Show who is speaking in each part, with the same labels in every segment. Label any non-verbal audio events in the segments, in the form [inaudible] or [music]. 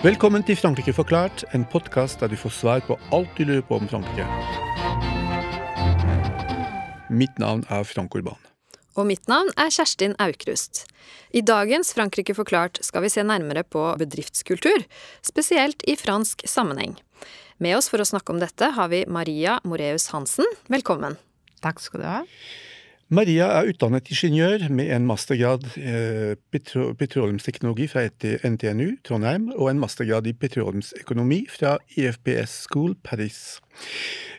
Speaker 1: Velkommen til Frankrike forklart, en podkast der du får svar på alt du lurer på om Frankrike. Mitt navn er Frank Urban.
Speaker 2: Og mitt navn er Kjerstin Aukrust. I dagens Frankrike forklart skal vi se nærmere på bedriftskultur, spesielt i fransk sammenheng. Med oss for å snakke om dette har vi Maria Moreus Hansen. Velkommen.
Speaker 3: Takk skal du ha.
Speaker 1: Maria er utdannet ingeniør med en mastergrad i petro petroleumsteknologi fra NTNU Trondheim og en mastergrad i petroleumsøkonomi fra IFPS School Paris.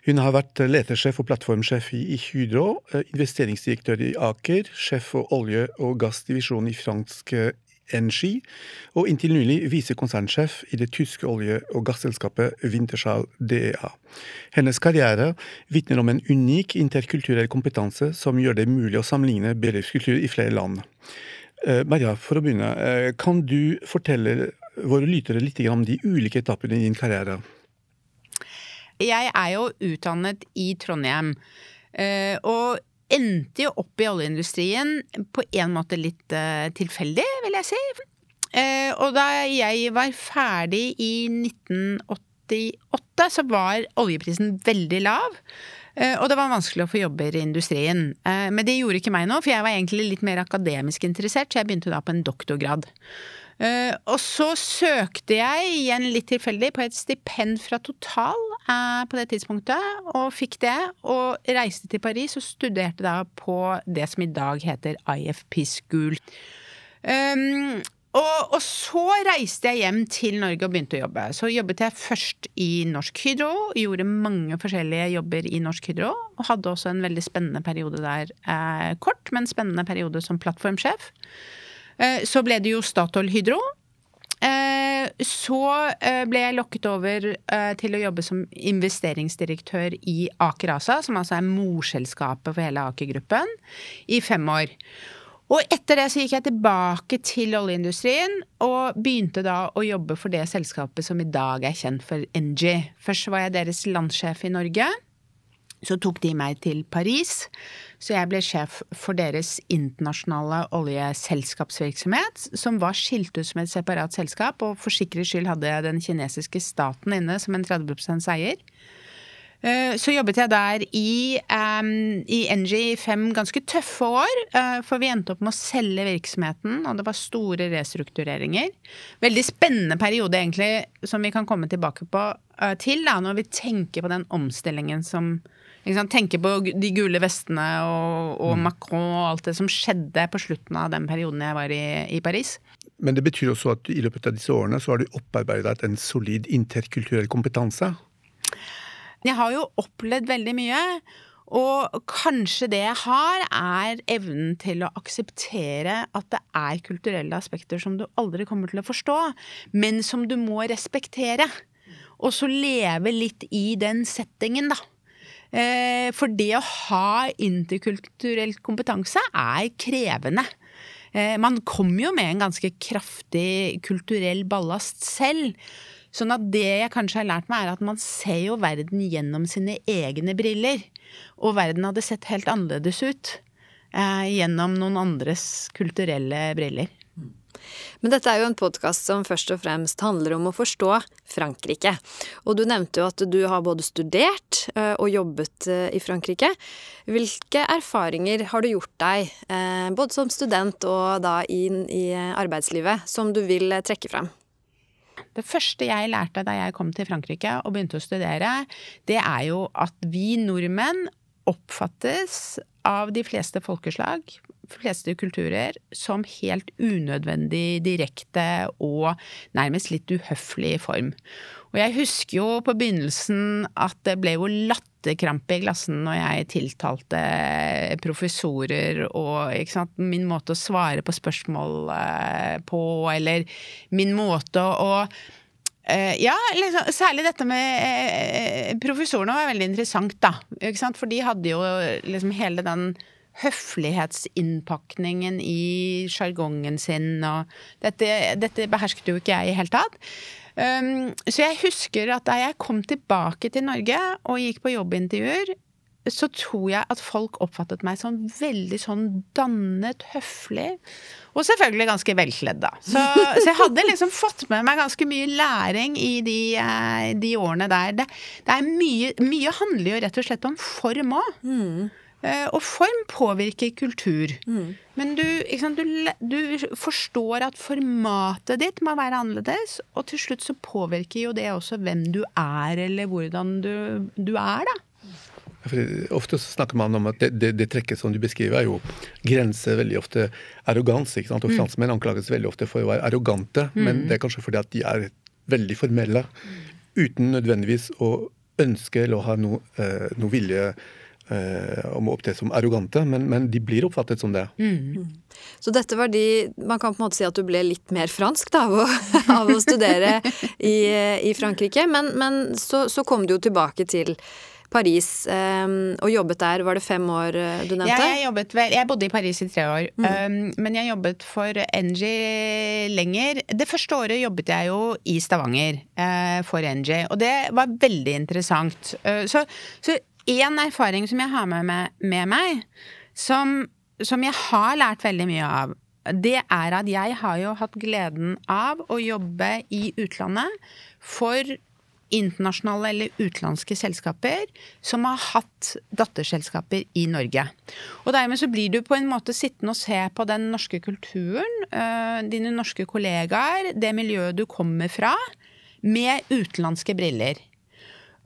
Speaker 1: Hun har vært letersjef og plattformsjef i Hydro, eh, investeringsdirektør i Aker, sjef for olje- og gassdivisjonen i fransk Engie, og inntil nylig visekonsernsjef i det tyske olje- og gasselskapet Wintershall DEA. Hennes karriere vitner om en unik interkulturell kompetanse som gjør det mulig å sammenligne bedriftskultur i flere land. Eh, Maria, for å begynne, eh, kan du fortelle våre lyttere litt om de ulike etappene i din karriere?
Speaker 3: Jeg er jo utdannet i Trondheim. Eh, og endte jo opp i oljeindustrien på en måte litt uh, tilfeldig, vil jeg si. Uh, og da jeg var ferdig i 1988, så var oljeprisen veldig lav. Uh, og det var vanskelig å få jobber i industrien. men det gjorde ikke meg noe, for jeg var egentlig litt mer akademisk interessert, så jeg begynte da på en doktorgrad. Uh, og så søkte jeg, igjen litt tilfeldig, på et stipend fra Total uh, på det tidspunktet, og fikk det. Og reiste til Paris og studerte da på det som i dag heter IFP School. Um, og, og, så reiste jeg hjem til Norge og begynte å jobbe. Så jobbet jeg først i Norsk Hydro, gjorde mange forskjellige jobber i Norsk Hydro. Og hadde også en veldig spennende periode der, uh, kort, men spennende periode som plattformsjef. Eh, så ble det jo Statoil Hydro. Eh, så eh, ble jeg lokket over til å jobbe som investeringsdirektør i Aker ASA, som altså er morselskapet for hele Aker-gruppen, i fem år. Og etter det så gikk jeg tilbake til oljeindustrien og begynte da å jobbe for det selskapet som i dag er kjent for Engie. Først var jeg deres landsjef i Norge. Så tok de meg til Paris, så jeg ble sjef for deres internasjonale oljeselskapsvirksomhet, som var skilt ut som et separat selskap, og for sikkerhets skyld hadde den kinesiske staten inne som en 30 eier. Eh, så jobbet jeg der i, um, i Engie i fem ganske tøffe år. Uh, for vi endte opp med å selge virksomheten, og det var store restruktureringer. Veldig spennende periode, egentlig, som vi kan komme tilbake på, uh, til da, når vi tenker på den omstillingen som Tenke på de gule vestene og, og mm. Macron og alt det som skjedde på slutten av den perioden jeg var i, i, Paris.
Speaker 1: Men det betyr også at i løpet av disse årene så har du opparbeidet en solid interkulturell kompetanse?
Speaker 3: Jeg har jo opplevd veldig mye. Og kanskje det jeg har, er evnen til å akseptere at det er kulturelle aspekter som du aldri kommer til å forstå, men som du må respektere. Og så leve litt i den settingen, da. Eh, for det å ha interkulturell kompetanse er krevende. Eh, man kommer jo med en ganske kraftig kulturell ballast selv. Sånn at det jeg kanskje har lært meg, er at man ser jo verden gjennom sine egne briller. Og verden hadde sett helt annerledes ut eh, gjennom noen andres kulturelle briller.
Speaker 2: Men dette er jo en podkast som først og fremst handler om å forstå Frankrike. Og du nevnte jo at du har både studert eh, og jobbet eh, i Frankrike. Hvilke erfaringer har du gjort deg, eh, både som student og da inn i arbeidslivet, som du vil trekke frem?
Speaker 3: Det første jeg lærte da jeg kom til Frankrike og begynte å studere, det er jo at vi nordmenn oppfattes av de fleste folkeslag, fleste kulturer, som helt unødvendig direkte og nærmest litt uhøflig form. Og jeg husker jo på begynnelsen at det ble jo latterkrampe i glassene når jeg tiltalte professorer og sant, min måte å svare på spørsmål eh, på, eller min måte å ja, liksom, særlig dette med uh, professorene var veldig interessant, da. For de hadde jo liksom hele den høflighetsinnpakningen i sjargongen sin, og dette, dette, behersket jo ikke jeg i hele tatt. Um, så jeg husker at da jeg kom tilbake til Norge og gikk på jobbintervjuer, så tror jeg at folk oppfattet meg som veldig sånn dannet, høflig. Og selvfølgelig ganske velkledd, da. Så, så, jeg hadde liksom fått med meg ganske mye læring i de, eh, de årene der. Det, det, er mye Mye handler jo rett og slett om form òg. Mm. Eh, og form påvirker kultur. Mm. Men du, sant, du, du, forstår at formatet ditt må være annerledes, og til slutt så påvirker jo det også hvem du er, eller hvordan du, du er, da.
Speaker 1: Ofte snakker man om at det, det, det, trekket som du beskriver, er jo grenser veldig ofte arroganse. Og mm. franskmenn anklages veldig ofte for å være arrogante, mm. men det er kanskje fordi at de er veldig formelle. Uten nødvendigvis å ønske eller å ha noe, eh, noe vilje eh, om å opptre som arrogante, men, men, de blir oppfattet som det. Mm.
Speaker 2: Så dette var de Man kan på en måte si at du ble litt mer fransk da, av, å, [laughs] av å studere i, i Frankrike, men, men så, så, kom du jo tilbake til Paris um, og jobbet der. Var det fem år eh, du nevnte?
Speaker 3: Jeg jobbet Jeg bodde i Paris i tre år. Mm. Um, men jeg jobbet for NG lenger. Det første året jobbet jeg jo i Stavanger uh, for NG, og det var veldig interessant. Uh, så, så én erfaring som jeg har med, meg, med meg som, som jeg har lært veldig mye av, det er at jeg har jo hatt gleden av å jobbe i utlandet for internasjonale eller utenlandske selskaper som har hatt datterselskaper i Norge. Og dermed så blir du på en måte sittende og se på den norske kulturen, øh, dine norske kollegaer, det miljøet du kommer fra, med utenlandske briller.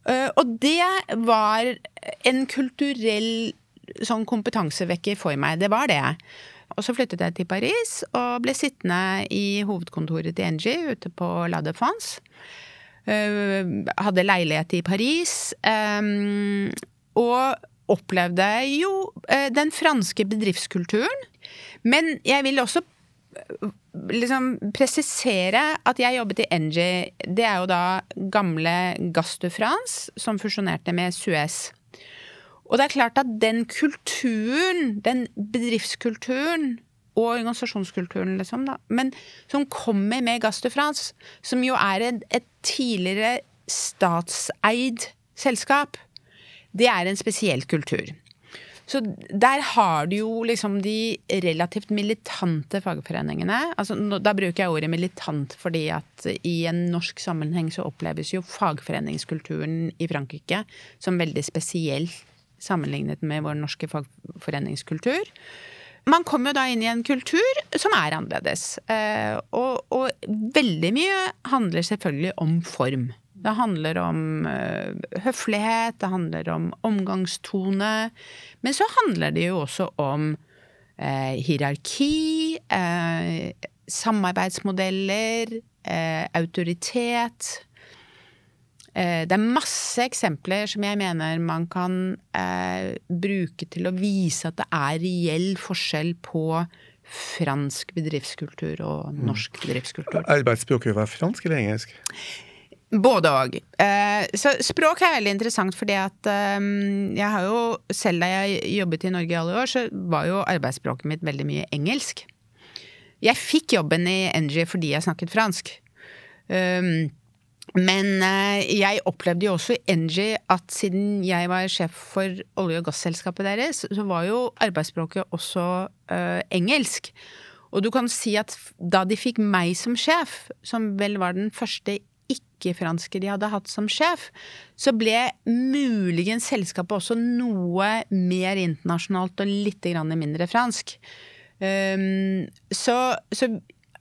Speaker 3: Uh, og det var en kulturell sånn kompetansevekker for meg. Det var det. Og så flyttet jeg til Paris og ble sittende i hovedkontoret til Engie ute på La Défense. Eh, hadde leilighet i Paris. og opplevde jo eh, den franske bedriftskulturen. Men jeg vil også eh, liksom presisere at jeg jobbet i Engie. Det er jo da gamle Gass de France, som fusjonerte med Suez. Og det er klart at den kulturen, den bedriftskulturen, og organisasjonskulturen, liksom, da. Men som kommer med Gass de France, som jo er et, et tidligere statseid selskap. Det er en spesiell kultur. Så der har du jo liksom de relativt militante fagforeningene. Altså, da bruker jeg ordet militant fordi at i en norsk sammenheng så oppleves jo fagforeningskulturen i Frankrike som veldig spesiell sammenlignet med vår norske fagforeningskultur man kommer jo da inn i en kultur som er annerledes. Eh, og, og, veldig mye handler selvfølgelig om form. Det handler om uh, høflighet, det handler om omgangstone. Men så handler det jo også om eh, hierarki, eh, samarbeidsmodeller, autoritet. Eh, det er masse eksempler som jeg mener man kan eh, bruke til å vise at det er reell forskjell på fransk bedriftskultur og mm. norsk bedriftskultur.
Speaker 1: Arbeidsspråket var fransk eller engelsk?
Speaker 3: Både òg. Eh, så språk er veldig interessant, fordi at jeg har jo Selv da jeg jobbet i Norge i alle år, så var jo arbeidsspråket mitt veldig mye engelsk. Jeg fikk jobben i NG fordi jeg snakket fransk. Um, men eh, jeg opplevde jo også i Engie at siden jeg var sjef for olje- og gasselskapet deres, så var jo arbeidsspråket også uh, engelsk. Og du kan si at da de fikk meg som sjef, som vel var den første ikke-franske de hadde hatt som sjef, så ble muligens selskapet også noe mer internasjonalt og litt mindre fransk. Um, så, så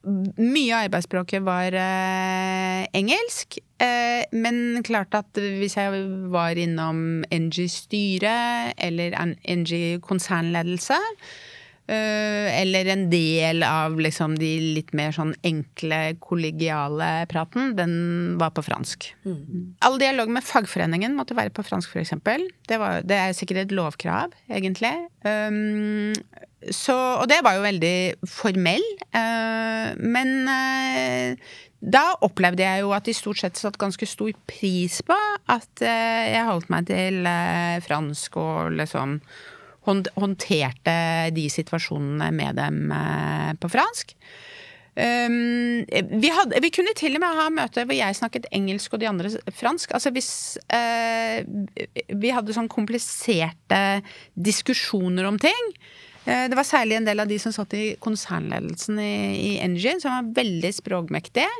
Speaker 3: mye av arbeidsspråket var eh, engelsk. Eh, men klart at hvis jeg var innom NG styre eller NG konsernledelse, eh, eller en del av liksom de litt mer sånn enkle, kollegiale praten, den var på fransk. Mm. All dialog med fagforeningen måtte være på fransk, f.eks. Det, det er sikkert et lovkrav, egentlig. Um, så, og det var jo veldig formell. Uh, men uh, da opplevde jeg jo at de stort sett satte ganske stor pris på at uh, jeg holdt meg til fransk og liksom håndterte de situasjonene med dem på fransk. Um, vi, hadde, vi, kunne til og med ha møter hvor jeg snakket engelsk og de andre fransk. Altså hvis uh, vi hadde sånn kompliserte diskusjoner om ting. Uh, det var særlig en del av de som satt i konsernledelsen i, i Engine, som var veldig språkmektige.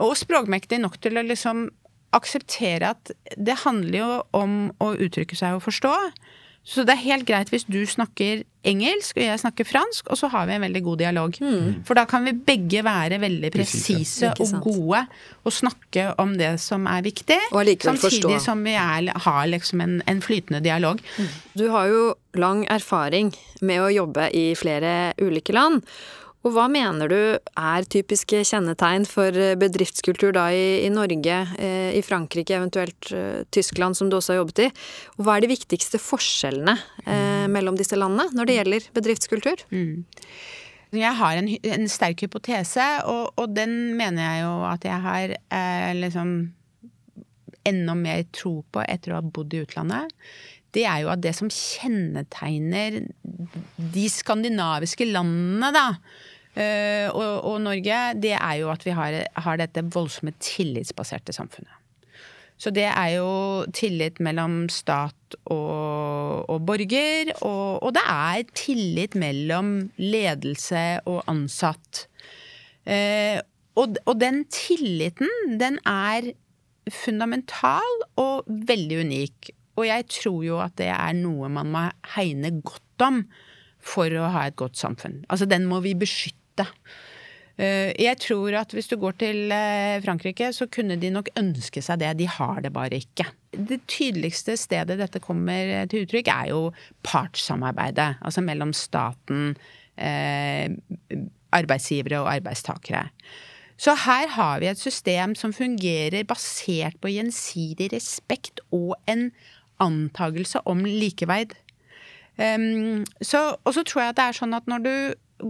Speaker 3: Og språkmektige nok til å liksom akseptere at det handler jo om å uttrykke seg og forstå. Så det er helt greit hvis du snakker engelsk og jeg snakker fransk, og så har vi en veldig god dialog. Mm. For da kan vi begge være veldig presise og gode og snakke om det som er viktig.
Speaker 2: Og
Speaker 3: samtidig
Speaker 2: forstå.
Speaker 3: som vi er, har liksom en, en, flytende dialog.
Speaker 2: Mm. Du har jo lang erfaring med å jobbe i flere ulike land. Og hva mener du er typiske kjennetegn for eh, bedriftskultur da i, i Norge, eh, i Frankrike, eventuelt eh, Tyskland, som du også har jobbet i? Og hva er de viktigste forskjellene eh, mellom disse landene når det gjelder bedriftskultur? Mm.
Speaker 3: Jeg har en, en sterk hypotese, og, og, den mener jeg jo at jeg har liksom enda mer tro på etter å ha bodd i utlandet det er jo at det som kjennetegner de skandinaviske landene, da, og, og, Norge, det er jo at vi har, har, dette voldsomme tillitsbaserte samfunnet. Så det er jo tillit mellom stat og, og borger, og, og, det er tillit mellom ledelse og ansatt. Eh, og, og den tilliten, den er fundamental og veldig unik. Og jeg tror jo at det er noe man må hegne godt om for å ha et godt samfunn. Altså den må vi beskytte dette. Eh, jeg tror at hvis du går til eh, Frankrike, så kunne de nok ønske seg det. De har det bare ikke. Det tydeligste stedet dette kommer til uttrykk, er jo partssamarbeidet. Altså mellom staten, eh, arbeidsgivere og arbeidstakere. Så her har vi et system som fungerer basert på gjensidig respekt og en antagelse om likeverd. Um, så, og så tror jeg at det er sånn at når du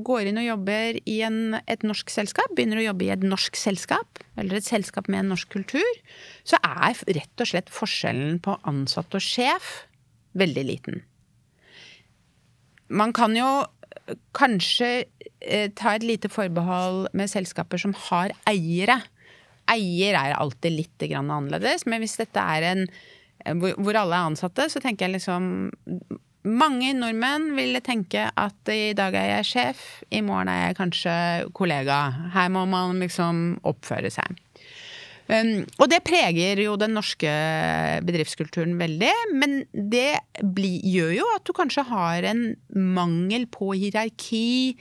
Speaker 3: går inn og jobber i en, et norsk selskap, begynner å jobbe i et norsk selskap, eller et selskap med en norsk kultur, så er rett og slett forskjellen på ansatt og sjef veldig liten. Man kan jo kanskje eh, ta et lite forbehold med selskaper som har eiere. Eier er alltid litt annerledes, men hvis dette er en hvor alle er ansatte, så tenker jeg liksom mange nordmenn ville tenke at i dag er jeg sjef, i morgen er jeg kanskje kollega. Her må man liksom oppføre seg. Um, og det preger jo den norske bedriftskulturen veldig, men det bli, gjør jo at du kanskje har en mangel på hierarki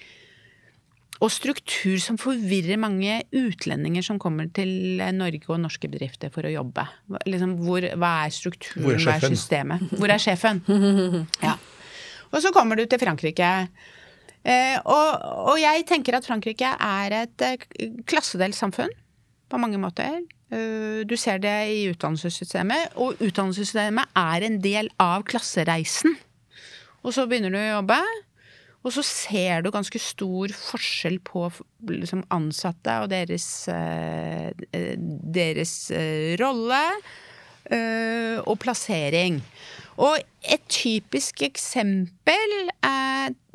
Speaker 3: og struktur som forvirrer mange utlendinger som kommer til Norge og norske bedrifter for å jobbe. Liksom, hvor, hva er strukturen, hvor er hva er systemet? Hvor er sjefen? [laughs] Ja. Og så kommer du til Frankrike. Eh, og, og, jeg tenker at Frankrike er et eh, klassedelt samfunn på mange måter. Uh, du ser det i utdannelsessystemet, og utdannelsessystemet er en del av klassereisen. Og så begynner du å jobbe, og så ser du ganske stor forskjell på liksom, ansatte og deres, eh, eh deres eh, rolle og plassering. Og et typisk eksempel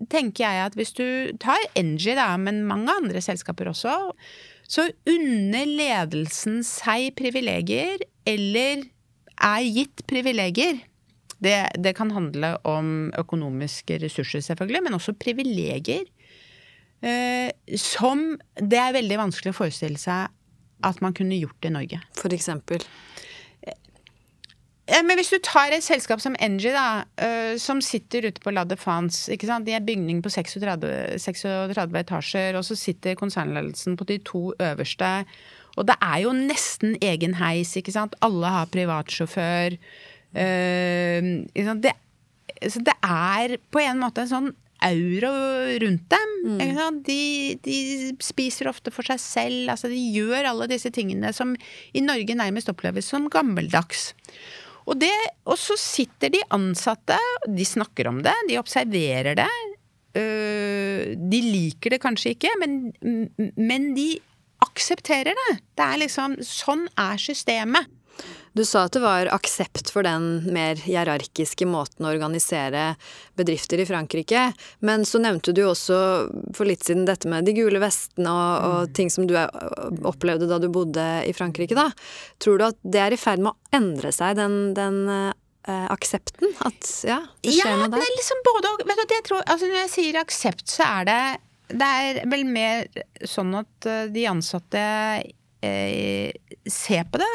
Speaker 3: tenker jeg at hvis du tar Engie, da, men mange andre selskaper også, så unner ledelsen seg privilegier, eller er gitt privilegier det, det, kan handle om økonomiske ressurser, selvfølgelig, men også privilegier. Eh, som det er veldig vanskelig å forestille seg at man kunne gjort i Norge.
Speaker 2: For eksempel?
Speaker 3: Ja, men hvis du tar et selskap som Engie, da, uh, som sitter ute på La Defence ikke sant? De er bygning på 36, 36 etasjer, og så sitter konsernledelsen på de to øverste. Og det er jo nesten egen heis, ikke sant. Alle har privatsjåfør. Uh, det, det, er på en måte en sånn aura rundt dem. Mm. De, de, spiser ofte for seg selv. Altså de gjør alle disse tingene som i Norge nærmest oppleves som gammeldags. Og, det, og så sitter de ansatte, de snakker om det, de observerer det. Uh, de liker det kanskje ikke, men, men de aksepterer det. Det er liksom Sånn er systemet.
Speaker 2: Du sa at det var aksept for den mer hierarkiske måten å organisere bedrifter i Frankrike, men så nevnte du også for litt siden dette med de gule vestene og, og mm. ting som du opplevde da du bodde i Frankrike, da. Tror du at det er i ferd med å endre seg, den, den eh, aksepten? At ja, det skjer
Speaker 3: ja,
Speaker 2: noe der?
Speaker 3: Ja, det er liksom både og. Vet du, jeg tror, altså når jeg sier aksept, så er det det er vel mer sånn at eh, de ansatte eh, ser på det,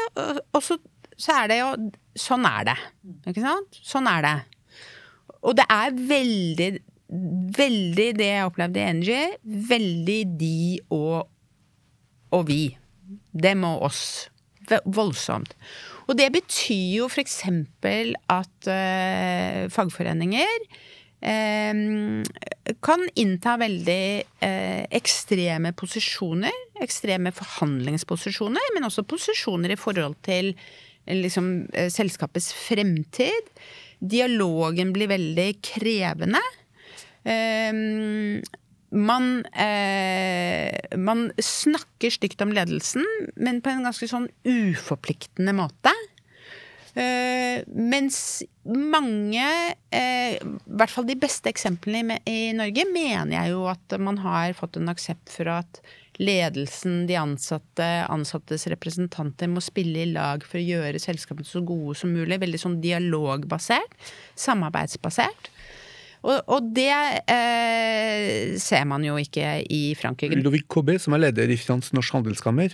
Speaker 3: og så så er det jo Sånn er det. Ikke sant? Sånn er det. Og det er veldig, veldig det jeg opplevde i Energy. Veldig de og, og vi. Dem og oss. Voldsomt. Og det betyr jo f.eks. at uh, fagforeninger uh, kan innta veldig uh, ekstreme posisjoner. Ekstreme forhandlingsposisjoner, men også posisjoner i forhold til liksom, eh, selskapets fremtid. Dialogen blir veldig krevende. Eh, man, eh, man, snakker stygt om ledelsen, men på en ganske sånn uforpliktende måte. Eh, mens mange, eh, i hvert fall de beste eksemplene i, i Norge, mener jeg jo at man har fått en aksept for at ledelsen, de ansatte, ansattes representanter må spille i lag for å gjøre selskapene så gode som mulig. Veldig sånn dialogbasert. Samarbeidsbasert. Og, og det eh, ser man jo ikke i Frankrike.
Speaker 1: Ludovic Cobé, som er leder i Finans Norsk Handelskammer,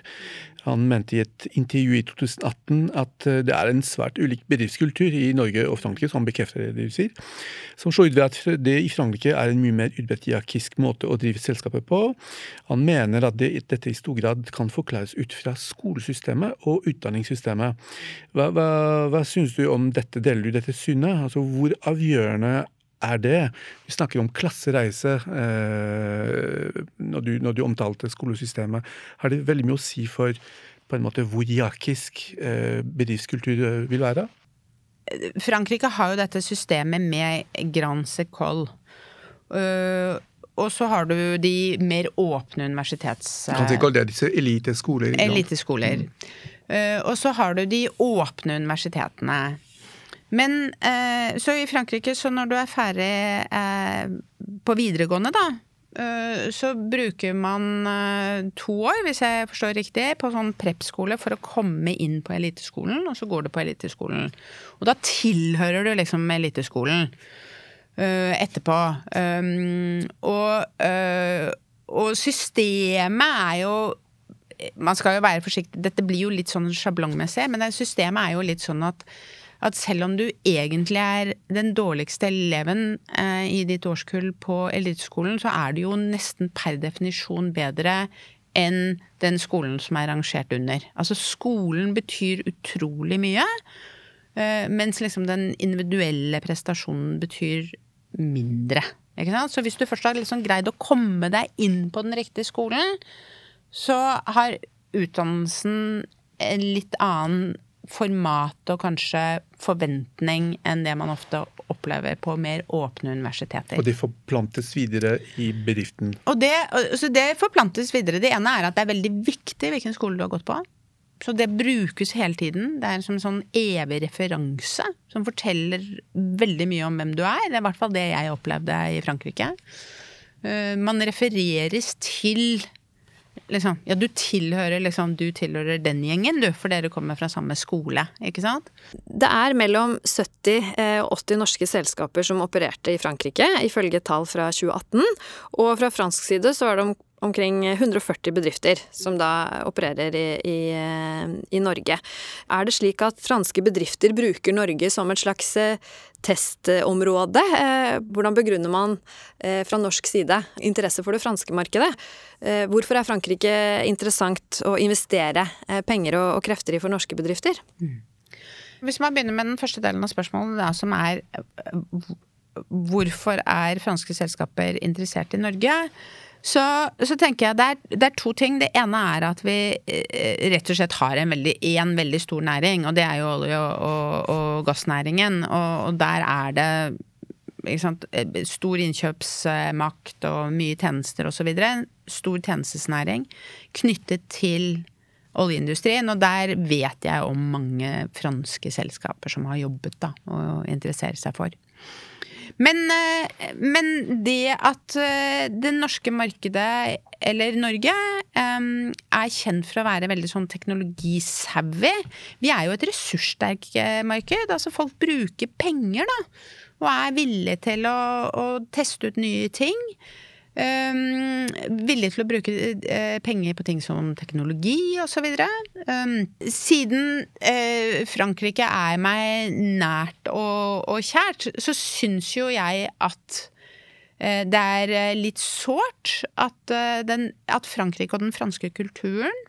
Speaker 1: han mente i et intervju i 2018 at eh, det er en svært ulik bedriftskultur i Norge og Frankrike, som bekrefter det du sier. Som slår ut ved at det i Frankrike er en mye mer utbredt hierarkisk måte å drive selskapet på. Han mener at det, dette i stor grad kan forklares ut fra skolesystemet og utdanningssystemet. Hva, hva, hva syns du om dette? Deler du dette synet? Altså, hvor avgjørende er det? Vi snakker om klassereise eh, når, du, når, du, omtalte skolesystemet. Har det veldig mye å si for på en måte hvor hierarkisk eh, bedriftskultur eh, vil være?
Speaker 3: Frankrike har jo dette systemet med grand secole. Uh, og så har du de mer åpne universitets...
Speaker 1: Grand secole, det er disse eliteskoler?
Speaker 3: Eliteskoler. Mm. Uh, og så har du de åpne universitetene. Men eh, så i Frankrike, så når du er ferdig eh, på videregående, da, eh, så bruker man eh, to år, hvis jeg forstår riktig, på sånn prep-skole for å komme inn på eliteskolen, og så går du på eliteskolen. Og da tilhører du liksom eliteskolen eh, etterpå. Um, og, og systemet er jo man skal jo være forsiktig, dette blir jo litt sånn sjablongmessig, men systemet er jo litt sånn at at selv om du egentlig er den dårligste eleven eh, i ditt årskull på eliteskolen, så er du jo nesten per definisjon bedre enn den skolen som er rangert under. Altså skolen betyr utrolig mye, eh, mens liksom den individuelle prestasjonen betyr mindre. Så hvis du først har liksom greid å komme deg inn på den riktige skolen, så har utdannelsen en litt annen format og kanskje forventning enn det man ofte opplever på mer åpne universiteter.
Speaker 1: Og det forplantes videre i bedriften?
Speaker 3: Og det, så det forplantes videre. Det ene er at det er veldig viktig hvilken skole du har gått på. Så det brukes hele tiden. Det er som en sånn evig referanse som forteller veldig mye om hvem du er. Det er i hvert fall det jeg opplevde i Frankrike. Eh, man refereres til liksom, ja, du tilhører liksom, du tilhører den gjengen, du, for dere kommer fra samme skole, ikke sant?
Speaker 2: Det er mellom 70 og 80 norske selskaper som opererte i Frankrike, ifølge tall fra 2018. Og fra fransk side så var det om omkring 140 bedrifter som da opererer i, i, i, Norge. Er det slik at franske bedrifter bruker Norge som et slags eh, testområde? Eh, hvordan begrunner man eh, fra norsk side interesse for det franske markedet? Hvorfor er Frankrike interessant å investere penger og, krefter i for norske bedrifter? Mm.
Speaker 3: Hvis man begynner med den første delen av spørsmålet, da, som er hvorfor er franske selskaper interessert i Norge? Så, så, tenker jeg det er, det er, to ting. Det ene er at vi eh, rett og slett har en veldig, veldig stor næring, og det er jo olje- og, og, og gassnæringen. Og, og, der er det sant, eh, stor innkjøpsmakt og mye tjenester osv. Stor tjenestesnæring knyttet til oljeindustrien, og der vet jeg om mange franske selskaper som har jobbet da, og interesserer seg for. Men, eh, men, det at eh, det norske markedet, eller Norge, eh, er kjent for å være veldig sånn teknologisavvy Vi er jo et ressurssterkt marked. Altså folk bruker penger, da. Og er villige til å, å teste ut nye ting. Um, villig til å bruke uh, penger på ting som teknologi osv. Um, siden uh, Frankrike er meg nært og, og kjært, så syns jo jeg at uh, det er litt sårt at, at Frankrike og den franske kulturen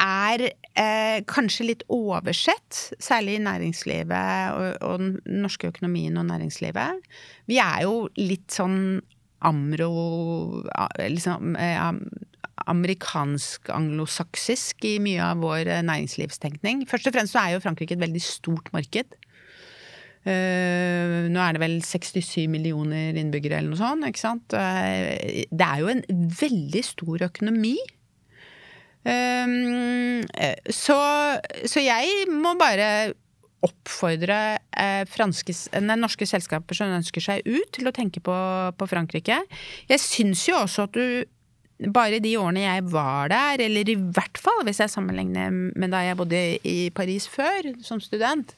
Speaker 3: er eh, kanskje litt oversett, særlig i næringslivet og, og, den norske økonomien og næringslivet. Vi er jo litt sånn amro... Liksom, eh, amerikansk-anglosaksisk i mye av vår eh, næringslivstenkning. Først og fremst så er jo Frankrike et veldig stort marked. Uh, nå er det vel 67 millioner innbyggere eller noe sånt. ikke sant? Uh, det er jo en veldig stor økonomi. Um, så, så, jeg må bare oppfordre eh, franske, nei, norske selskaper som ønsker seg ut, til å tenke på, på Frankrike. Jeg syns jo også at du bare de årene jeg var der, eller i hvert fall hvis jeg sammenligner med da jeg bodde i Paris før, som student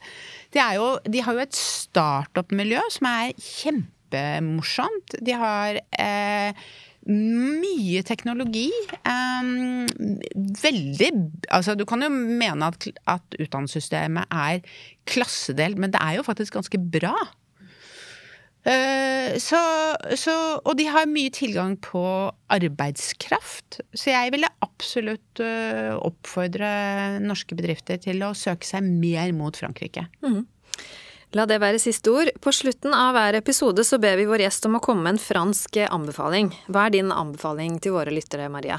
Speaker 3: De, jo, de har jo et startup-miljø som er kjempemorsomt. De har eh, mye teknologi. Um, veldig Altså, du kan jo mene at, at utdanningssystemet er klassedelt, men det er jo faktisk ganske bra. Uh, så, så, og de har mye tilgang på arbeidskraft. Så jeg ville absolutt uh, oppfordre norske bedrifter til å søke seg mer mot Frankrike. Mm.
Speaker 2: La det være siste ord. På slutten av hver episode så ber vi vår gjest om å komme med en fransk anbefaling. Hva er din anbefaling til våre lyttere, Maria?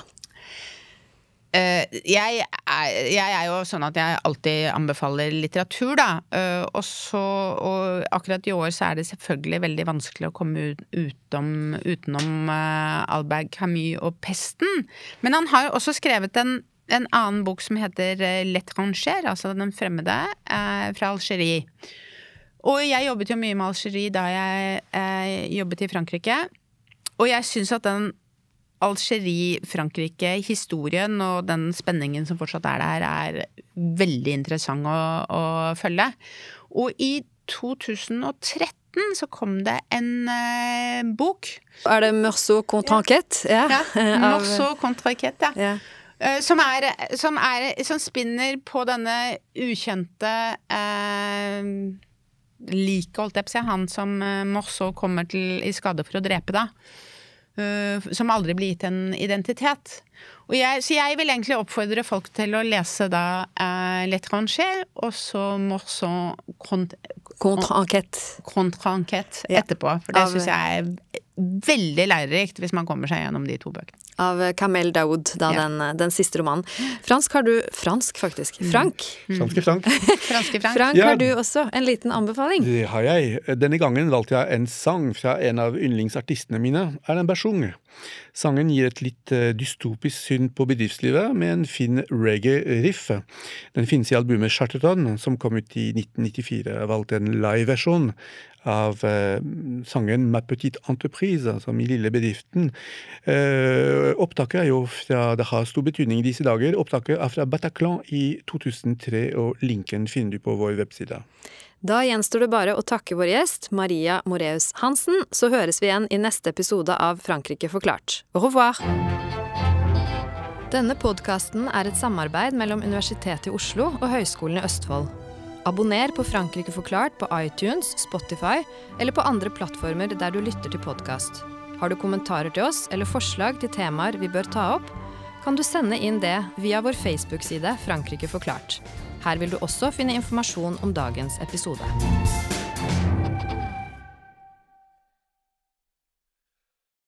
Speaker 3: Uh, jeg, er, jeg, er, jo sånn at jeg alltid anbefaler litteratur, da. Uh, og, så, og akkurat i år så er det selvfølgelig veldig vanskelig å komme ut, utom, utenom uh, Albert Camus og Pesten. Men han har jo også skrevet en, en annen bok som heter L'étranger, altså Den fremmede, fra Algerie. Og jeg jobbet jo mye med Algerie da jeg eh, jobbet i Frankrike. Og jeg syns at den Algerie-Frankrike-historien og den spenningen som fortsatt er der, er veldig interessant å, å følge. Og i 2013 så kom det en eh, bok.
Speaker 2: Er det Meursault contre enquête?
Speaker 3: Ja. ja. [laughs] Meursault contre enquête, ja. ja. Uh, som, er, som, er, som, spinner på denne ukjente uh, liket, holdt jeg på å si, han som uh, Morso kommer til i skade for å drepe, da. Uh, som aldri blir gitt en identitet. Jeg, så jeg vil egentlig oppfordre folk til å lese da uh, L'Etranger og så Morson
Speaker 2: Contre enquête.
Speaker 3: Contre enquête etterpå. For det syns jeg er veldig lærerikt hvis man kommer seg gjennom de to bøkene.
Speaker 2: Av Kamel Daoud, da, ja. den, den, siste romanen. Fransk har du Fransk, faktisk. Mm. Frank.
Speaker 1: Mm. Franske Frank.
Speaker 3: Franske [laughs] Frank.
Speaker 2: Frank ja. har du også en liten anbefaling.
Speaker 1: Det har jeg. Denne gangen valgte jeg en sang fra en av yndlingsartistene mine, Erlend Bersung. Sangen gir et litt eh, dystopisk syn på bedriftslivet, med en fin reggae-riff. Den finnes i albumet Charterton, som kom ut i 1994. Jeg valgte en live-versjon av eh, sangen Ma petite entreprise, altså Min lille bedriften. Eh, opptaket er jo fra Det har stor betydning i disse dager. Opptaket er fra Bataclan i 2003, og linken finner du på vår webside.
Speaker 2: Da gjenstår det bare å takke vår gjest, Maria Moreus Hansen, så høres vi igjen i neste episode av Frankrike forklart. Au revoir! Denne podkasten er et samarbeid mellom Universitetet i Oslo og Høgskolen i Østfold. Abonner på Frankrike forklart på iTunes, Spotify eller på andre plattformer der du lytter til podkast. Har du kommentarer til oss eller forslag til temaer vi bør ta opp, kan du sende inn det via vår Facebook-side Frankrike forklart. Her vil du også finne informasjon om dagens episode.